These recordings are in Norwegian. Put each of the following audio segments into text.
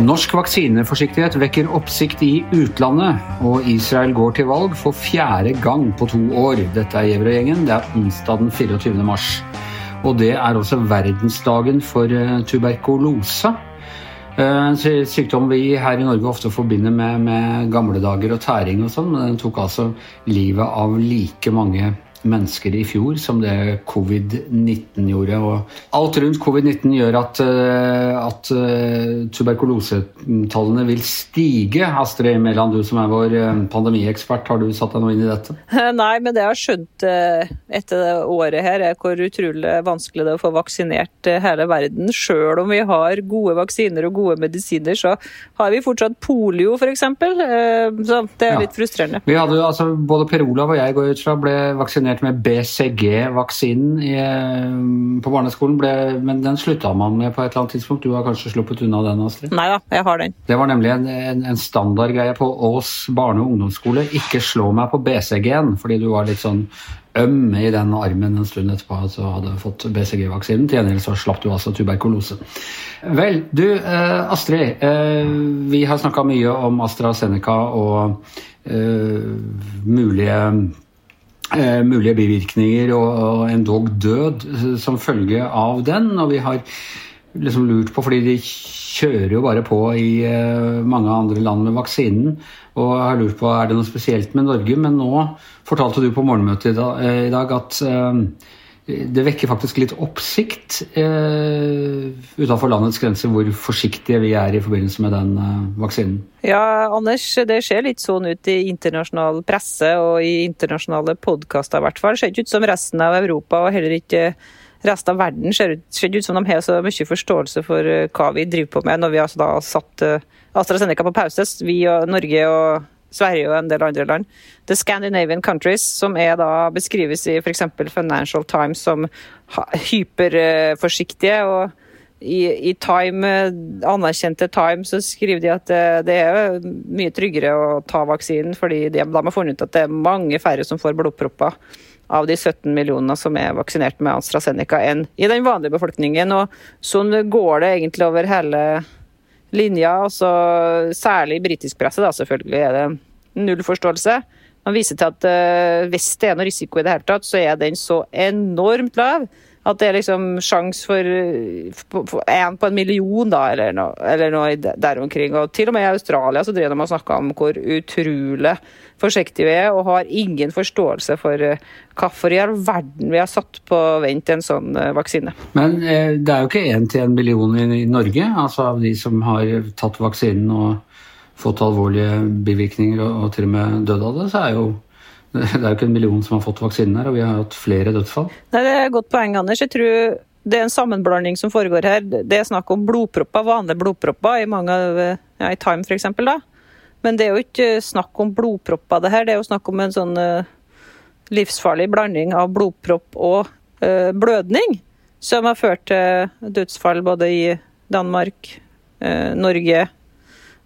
Norsk vaksineforsiktighet vekker oppsikt i utlandet, og Israel går til valg for fjerde gang på to år. Dette er Gjevrøy-gjengen. Det er onsdag den 24. mars. Og det er også verdensdagen for eh, tuberkulose. Eh, en sykdom vi her i Norge ofte forbinder med, med gamle dager og tæring og sånn, men den tok altså livet av like mange mennesker i fjor som det covid-19 gjorde. Og alt rundt covid-19 gjør at, eh, at eh, tuberkulosetallene vil stige. Astrid Mæland, du som er vår eh, pandemiekspert, har du satt deg noe inn i dette? Nei, men det jeg har skjønt etter det året her, er hvor utrolig vanskelig det er å få vaksinert hele verden. Selv om vi har gode vaksiner og gode medisiner, så har vi fortsatt polio, f.eks. Så det er litt frustrerende. Vi hadde altså, Både Per Olav og jeg går ut fra ble vaksinert vaksinert med BCG-vaksinen eh, på barneskolen, ble, men den slutta man med på et eller annet tidspunkt. Du har kanskje sluppet unna den, Astrid? Nei da, jeg har den. Det var nemlig en, en, en standardgreie på Ås barne- og ungdomsskole. Ikke slå meg på BCG-en, fordi du var litt sånn øm i den armen en stund etterpå at du hadde fått BCG-vaksinen. Til gjengjeld så slapp du altså tuberkulose. Vel, du eh, Astrid. Eh, vi har snakka mye om AstraZeneca og eh, mulige eh, mulige bivirkninger og, og endog død eh, som følge av den. Og vi har liksom lurt på, fordi de kjører jo bare på i eh, mange andre land med vaksinen. Og har lurt på er det noe spesielt med Norge. Men nå fortalte du på morgenmøtet i dag, eh, i dag at det vekker faktisk litt oppsikt eh, utenfor landets grenser hvor forsiktige vi er i forbindelse med den eh, vaksinen. Ja, Anders, det ser litt sånn ut i internasjonal presse og i internasjonale podkaster i hvert fall. Det ser ikke ut som resten av Europa og heller ikke resten av verden ser ut, ser ut som de har så mye forståelse for eh, hva vi driver på med når vi altså har satt eh, AstraZeneca på pause, vi og Norge og Sverige og en del andre land. The Scandinavian countries, som da beskrives i f.eks. Financial Times som hyperforsiktige. og i, i Time, anerkjente Time så skriver de at det, det, er mye tryggere å ta vaksinen, fordi de, de har funnet ut at det er mange færre som får blodpropper av de 17 millionene som er vaksinert med AstraZeneca, enn i den vanlige befolkningen. Og sånn går det egentlig over hele linja. Også, særlig i britisk presse, da, selvfølgelig, er det null forståelse. Man viser til at uh, hvis det er noe risiko i det hele tatt, så er den så enormt lav at det er liksom sjanse for én på en million, da, eller noe, eller noe der omkring. Og til og med i Australia så driver de og snakker om hvor utrolig forsiktige vi er, og har ingen forståelse for uh, hvorfor i all verden vi har satt på vent en sånn uh, vaksine. Men eh, det er jo ikke én til en million i, i Norge, altså av de som har tatt vaksinen og fått alvorlige bivirkninger og, og til og med dødd av det, så er jo det er jo ikke en million som har fått vaksinen her, og vi har hatt flere dødsfall. Nei, Det er et godt poeng, Anders. Jeg tror det er en sammenblanding som foregår her. Det er snakk om blodpropper, vanlige blodpropper, i mange av ja, i Time f.eks. Men det er jo ikke snakk om blodpropper, det her. Det er jo snakk om en sånn uh, livsfarlig blanding av blodpropp og uh, blødning, som har ført til dødsfall både i Danmark, uh, Norge,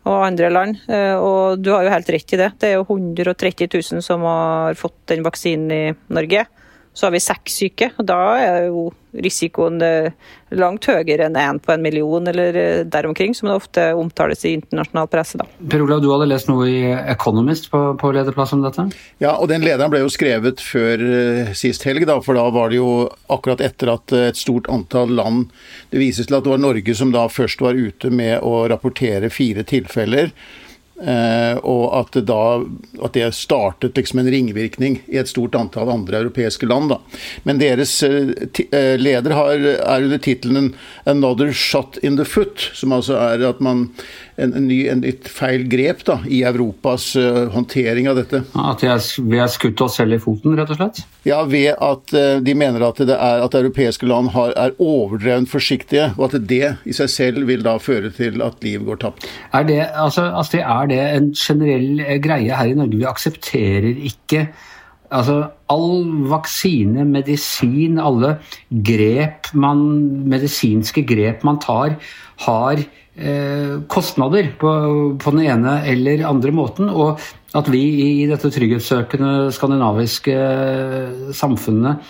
og andre land. Eh, og du har jo helt rett i det. Det er jo 130 000 som har fått den vaksinen i Norge. Så har vi seks syke, og da er jo risikoen eh, langt høyere enn én på en million eller eh, der omkring, som det ofte omtales i internasjonal presse. Da. Per Olav, du hadde lest noe i Economist på, på lederplass om dette? Ja, og den lederen ble jo skrevet før uh, sist helg, da, for da var det jo akkurat etter at et stort antall land Det vises til at det var Norge som da først var ute med å rapportere fire tilfeller Uh, og at det, da, at det startet liksom en ringvirkning i et stort antall andre europeiske land. Da. Men deres uh, leder har, er under tittelen 'Another shot in the foot', som altså er at man en, en ny, en, et feil grep da, i Europas håndtering av dette. At vi har skutt oss selv i foten, rett og slett? Ja, ved at de mener at, det er, at europeiske land har, er overdrevent forsiktige, og at det i seg selv vil da føre til at liv går tapt. Er det, altså, Astrid, er det en generell eh, greie her i Norge? Vi aksepterer ikke Altså, all vaksine, medisin, alle grep man, medisinske grep man tar, har Eh, kostnader på, på, den ene eller andre måten. Og at vi i dette trygghetssøkende skandinaviske samfunnet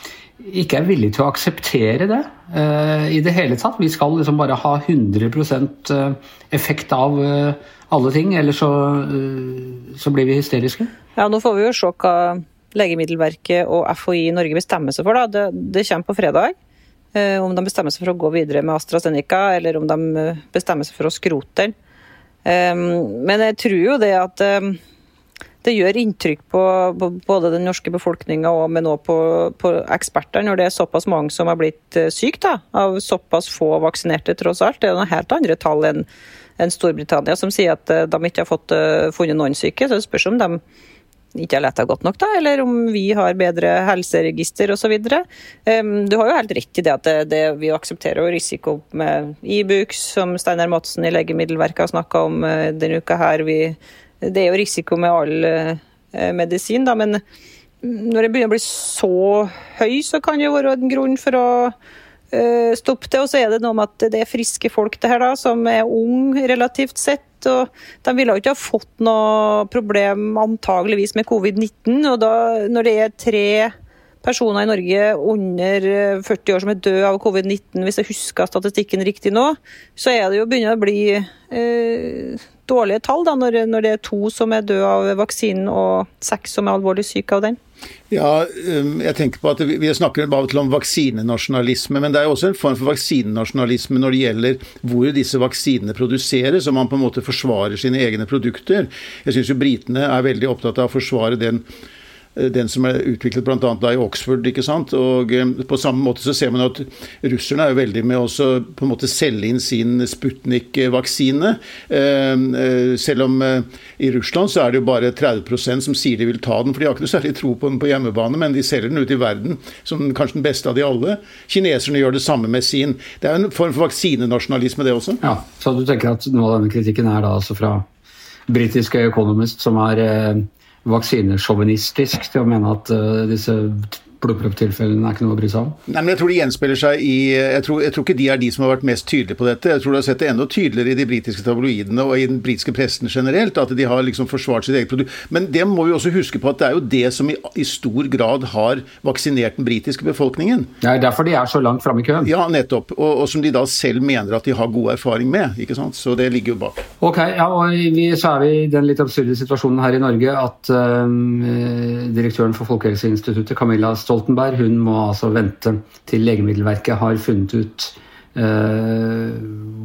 ikke er villige til å akseptere det eh, i det hele tatt. Vi skal liksom bare ha 100% effekt av alle ting, eller så, uh, så, blir vi hysteriske. Ja, nå får vi jo se hva Legemiddelverket og FHI i Norge bestemmer seg for. Det, det kommer på fredag. om de bestemmer seg for å gå videre med AstraZeneca, eller om de bestemmer seg for å skrote den. men jeg tror jo det at det gjør inntrykk på, på både den norske befolkninga men òg på, på, eksperter, når det er såpass mange som har blitt eh, syke av såpass få vaksinerte, tross alt. Det er noen helt andre tall enn en Storbritannia, som sier at eh, de ikke har fått uh, funnet noen syke. Så det spørs om de ikke har leta godt nok, da, eller om vi har bedre helseregister osv. Um, du har jo helt rett i det at det, det, vi aksepterer risiko med Ibux, e som Steinar Madsen i Legemiddelverket har snakka om uh, denne uka her. Vi det er jo risiko med all eh, medisin, da, men når det begynner å bli så høy, så kan det jo være en grunn for å stoppe det. Og så er det noe med at det er friske folk det her da, som er unge relativt sett. og De ville jo ikke ha fått noe problem antageligvis med covid-19. og da, Når det er tre personer i Norge under 40 år som er døde av covid-19, hvis jeg husker statistikken riktig nå, så er det jo begynner å bli uh, dårlige tall da, når, når, det er to som er døde av vaksinen og seks som er alvorlig syke av den? Ja, um, jeg tenker på at Vi snakker av og til om vaksinenasjonalisme, men det er jo også en form for vaksinenasjonalisme når det gjelder hvor disse vaksinene produseres, og man på en måte forsvarer sine egne produkter. Jeg syns britene er veldig opptatt av å forsvare den den som er utviklet bl.a. i Oxford. ikke sant? Og eh, På samme måte så ser man at russerne er jo veldig med å på en måte selge inn sin Sputnik-vaksine. Eh, selv om i Russland så er det jo bare 30% som sier de vil ta den, for de har ikke noe særlig tro på den på hjemmebane, men de selger den ut i verden som kanskje den beste av de alle. Kineserne gjør det samme med sin. Det er jo en form for vaksinenasjonalisme, det også. Ja, Så du tenker at noe av denne kritikken er da altså fra britiske Economist, som er vaksinesjåvinistisk til å mene at uh, disse blodpropptilfellene er ikke noe å bry seg om? Nei, men Jeg tror det gjenspeiler seg i jeg tror, jeg tror, ikke de er de som har vært mest tydelige på dette. Jeg tror du har sett det enda tydeligere i de britiske tabloidene og i den britiske pressen generelt, at de har liksom forsvart sitt eget produkt. Men det må vi også huske på at det er jo det som i, i stor grad har vaksinert den britiske befolkningen. Det er derfor de er så langt framme i køen. Ja, nettopp. Og, og, som de da selv mener at de har god erfaring med. ikke sant? Så det ligger jo bak. Ok, ja, og vi, så er vi i den litt absurde situasjonen her i Norge at øh, direktøren for Folkehelseinstituttet, Camilla Stoltenberg, Stoltenberg hun må altså vente til Legemiddelverket har funnet ut eh,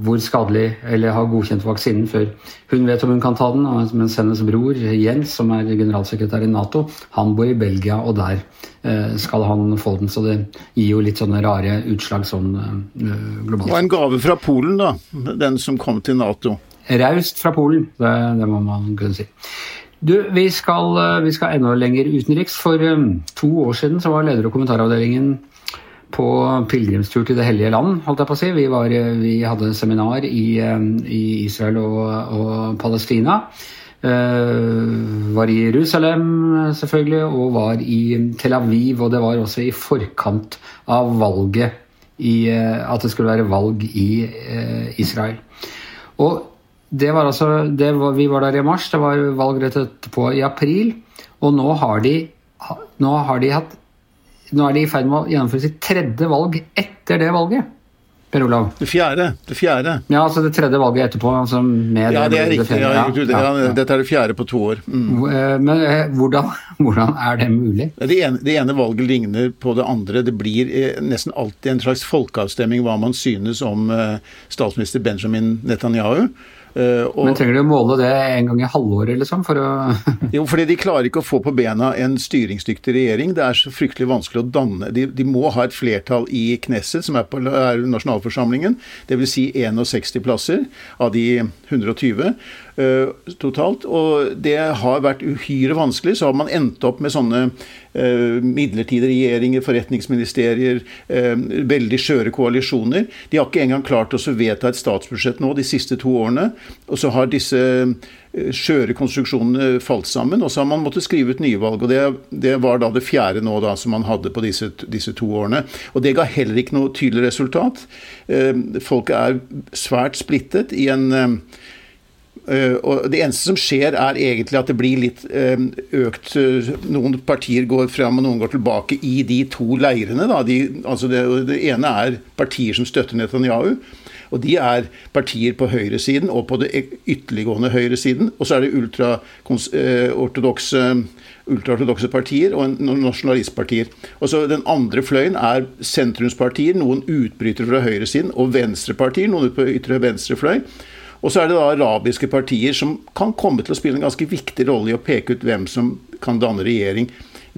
hvor skadelig eller har godkjent vaksinen før hun vet om hun kan ta den. Mens hennes bror Jens, som er generalsekretær i Nato, han bor i Belgia, og der eh, skal han få den. Så det gir jo litt sånne rare utslag sånn eh, globalt. Og en gave fra Polen, da. Den som kom til Nato. Raust fra Polen, det, det må man kunne si. Du, vi skal, eh, vi skal, enda lenger utenriks. For um, to år siden så var leder- og kommentaravdelingen på pilegrimstur til Det hellige land. holdt jeg på å si. Vi, var, eh, vi hadde seminar i, i Israel og, og Palestina. Uh, var i Jerusalem, selvfølgelig, og var i Tel Aviv. Og det var også i forkant av valget i, uh, At det skulle være valg i uh, Israel. Og det var altså, det var, Vi var der i mars, det var valg rett etterpå i april. Og nå har de, nå har de hatt Nå er de i ferd med å gjennomføre sitt tredje valg etter det valget. Per Olav? Det fjerde. Det fjerde. Ja, altså det tredje valget etterpå. Altså ja, det er riktig. Ja, ja, ja, dette er det fjerde på to år. Mm. Eh, men eh, hvordan, hvordan, er det mulig? Det ene, det ene, valget ligner på det andre. Det blir eh, nesten alltid en slags folkeavstemning hva man synes om statsminister Benjamin Netanyahu. Uh, og, Men trenger de å måle det en gang i halvåret, liksom? For å jo, fordi de klarer ikke å få på bena en styringsdyktig regjering. Det er så fryktelig vanskelig å danne De, de må ha et flertall i Knesset, som er på er nasjonalforsamlingen. Dvs. Si 61 plasser av de 120. Uh, totalt. Og det har vært uhyre vanskelig. Så har man endt opp med sånne uh, midlertidige regjeringer, forretningsministerier, uh, veldig skjøre koalisjoner. De har ikke engang klart å vedta et statsbudsjett nå de siste to årene. Og så har disse skjøre konstruksjonene falt sammen, og så har man måttet skrive ut nyvalg. og Det, det var da det fjerde nå da, som man hadde på disse, disse, to årene. Og Det ga heller ikke noe tydelig resultat. Folk er svært splittet i en Eh, og Det eneste som skjer, er egentlig at det blir litt eh, økt Noen partier går fram og noen går tilbake i de to leirene. De, altså det, det, ene er partier som støtter Netanyahu. Og de er partier på høyresiden og på det ytterliggående høyresiden. Og så er det ultraortodokse ultraortodokse partier og nasjonalistpartier. Og så Den andre fløyen er sentrumspartier, noen utbrytere fra høyresiden, og venstrepartier, noen på ytre venstre fløy. Og så er det da arabiske partier som kan komme til å spille en ganske viktig rolle i å peke ut hvem som kan danne regjering,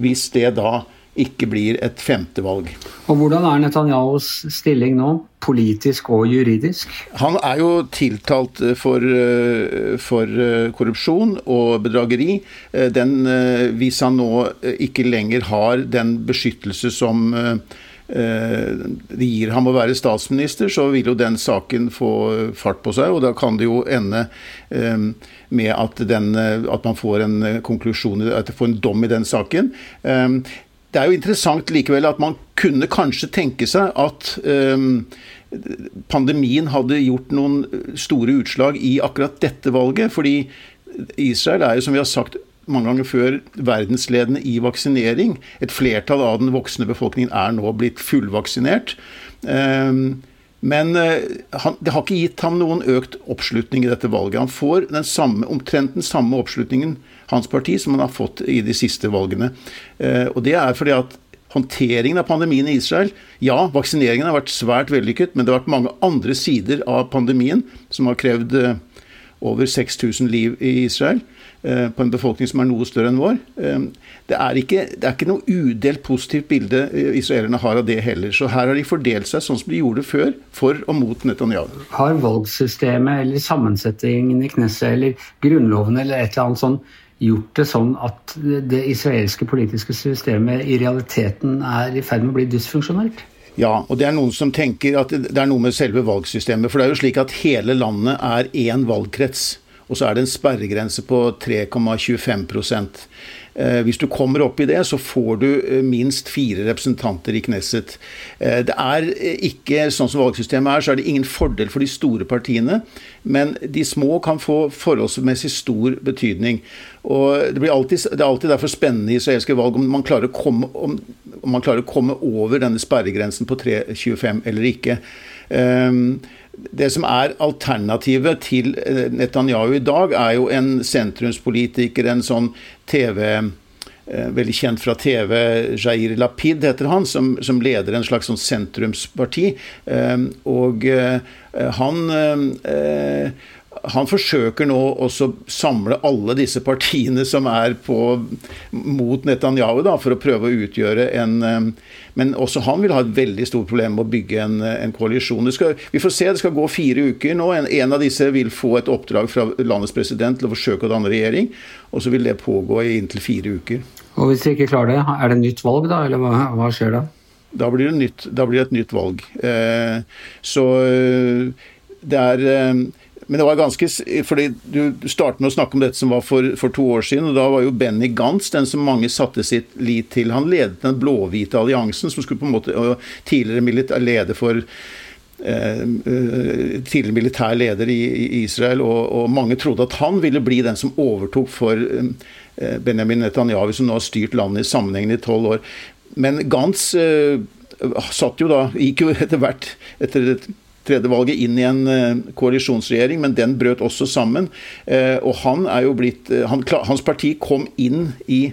hvis det da ikke blir et femte valg. Og Hvordan er Netanyahus stilling nå, politisk og juridisk? Han er jo tiltalt for, eh, for eh, korrupsjon og bedrageri. Eh, den, hvis han nå ikke lenger har den beskyttelse som det gir ham å være statsminister, så vil jo den saken få fart på seg. Og da kan det jo ende med at, den, at man får en konklusjon, at man får en dom i den saken det er jo interessant likevel at man kunne kanskje tenke seg at pandemien hadde gjort noen store utslag i akkurat dette valget. Fordi Israel er jo, som vi har sagt mange ganger før, verdensledende i vaksinering. Et flertall av den voksne befolkningen er nå blitt fullvaksinert. Um, men han, det har ikke gitt ham noen økt oppslutning i dette valget. Han får den samme, omtrent den samme oppslutningen hans parti, som han har fått i de siste valgene. Eh, og det er fordi at håndteringen av pandemien i Israel Ja, vaksineringen har vært svært vellykket, men det har vært mange andre sider av pandemien som har krevd eh, over 6000 liv i Israel, eh, på en befolkning som er noe større enn vår. Det er ikke, det er ikke noe udelt positivt bilde israelerne har av det heller. Så her har de fordelt seg sånn som de gjorde før, for og mot Netanyahu. Har valgsystemet eller sammensetningen i Knesset eller Grunnloven eller et eller annet sånn gjort det sånn at det israelske politiske systemet i realiteten er i ferd med å bli dysfunksjonelt? Ja, og det er noen som tenker at det er noe med selve valgsystemet. For det er jo slik at hele landet er én valgkrets. Og så er det en sperregrense på 3,25 Eh, hvis du kommer opp i det, så får du eh, minst fire representanter i Knesset. Eh, det er ikke sånn som valgsystemet er, så er det ingen fordel for de store partiene. Men de små kan få forholdsmessig stor betydning. Og Det, alltid, det er alltid derfor spennende i israelske valg om man komme, om, om man klarer å komme over denne sperregrensen på 3,25 eller ikke. Um, det som er alternativet til eh, Netanyahu i dag, er jo en sentrumspolitiker, en sånn TV eh, Veldig kjent fra TV, Jair Lapid heter han, som, som leder en slags sånn sentrumsparti. Eh, og han han forsøker nå å samle alle disse partiene som er på, mot Netanyahu, da, for å prøve å utgjøre en Men også han vil ha et veldig stort problem med å bygge en, en koalisjon. Skal, vi får se, det skal gå fire uker nå. En, en, av disse vil få et oppdrag fra landets president til å forsøke å danne regjering. Og så vil det pågå i inntil fire uker. Og hvis de ikke klarer det, er det nytt valg da, eller hva, hva skjer da? Da blir, det nytt, da blir det et nytt valg. Eh, så eh, det er eh, men det var ganske fordi Du startet med å snakke om dette som var for, for, to år siden. og Da var jo Benny Gantz den som mange satte sitt lit til. Han ledet den blå-hvite alliansen, som skulle på en måte tidligere lede for eh, tidligere militær leder i, i Israel, og, og, mange trodde at han ville bli den som overtok for eh, Benjamin Netanyahu, som nå har styrt landet i sammenhengen i tolv år. Men Gantz eh, satt jo da, gikk jo etter hvert etter et tredje valget inn i en uh, koalisjonsregjering, men den brøt også sammen. Uh, og han er jo blitt uh, han, Hans parti kom inn i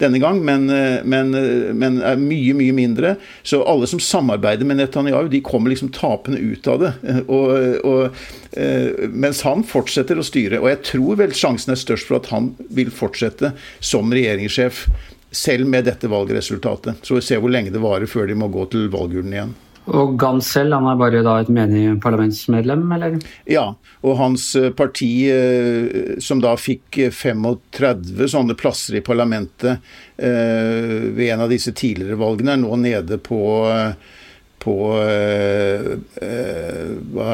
denne gang, men, men, men, er mye, mye mindre. Så alle som samarbeider med Netanyahu, de kommer liksom tapende ut av det. Og, og, mens han fortsetter å styre. Og jeg tror vel sjansen er størst for at han vil fortsette som regjeringssjef, selv med dette valgresultatet. Så vi ser hvor lenge det varer før de må gå til valgurnen igjen. Og Gans selv, han er bare da et menig parlamentsmedlem, eller? Ja, og hans eh, parti, eh, som da fikk 35 sånne plasser i parlamentet eh, ved en av disse tidligere valgene, er nå nede på, på Hva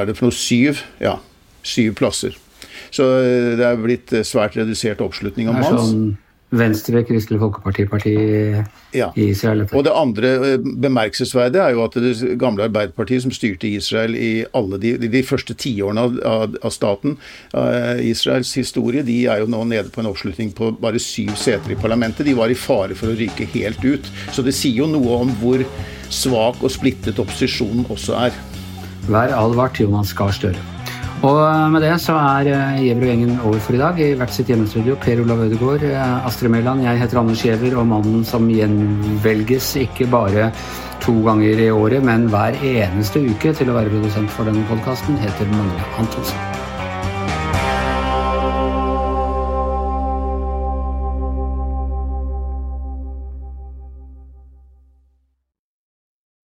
er det for noe? Syv? Ja, syv plasser. Så det er blitt svært redusert oppslutning om hans. Sånn Venstre, Kristelig Folkeparti-parti Ja. i Israel. Og det andre eh, bemerkelsesverdige er jo at det gamle Arbeiderpartiet som styrte Israel i alle de, de første tiårene av, av, staten, eh, Israels historie, de er jo nå nede på en oppslutning på bare syv seter i parlamentet. De var i fare for å ryke helt ut. Så det sier jo noe om hvor svak og splittet opposisjonen også er. Vær advart, Jonas Gahr Støre. Og med det så er eh, Gjever-gjengen over for i dag. I hvert sitt hjemmestudio Per Olav Ødegaard, eh, Astrid Mæland, jeg heter Anders Giæver, og mannen som gjenvelges ikke bare to ganger i året, men hver eneste uke til å være produsent for denne podkasten, heter Magne Antonsen.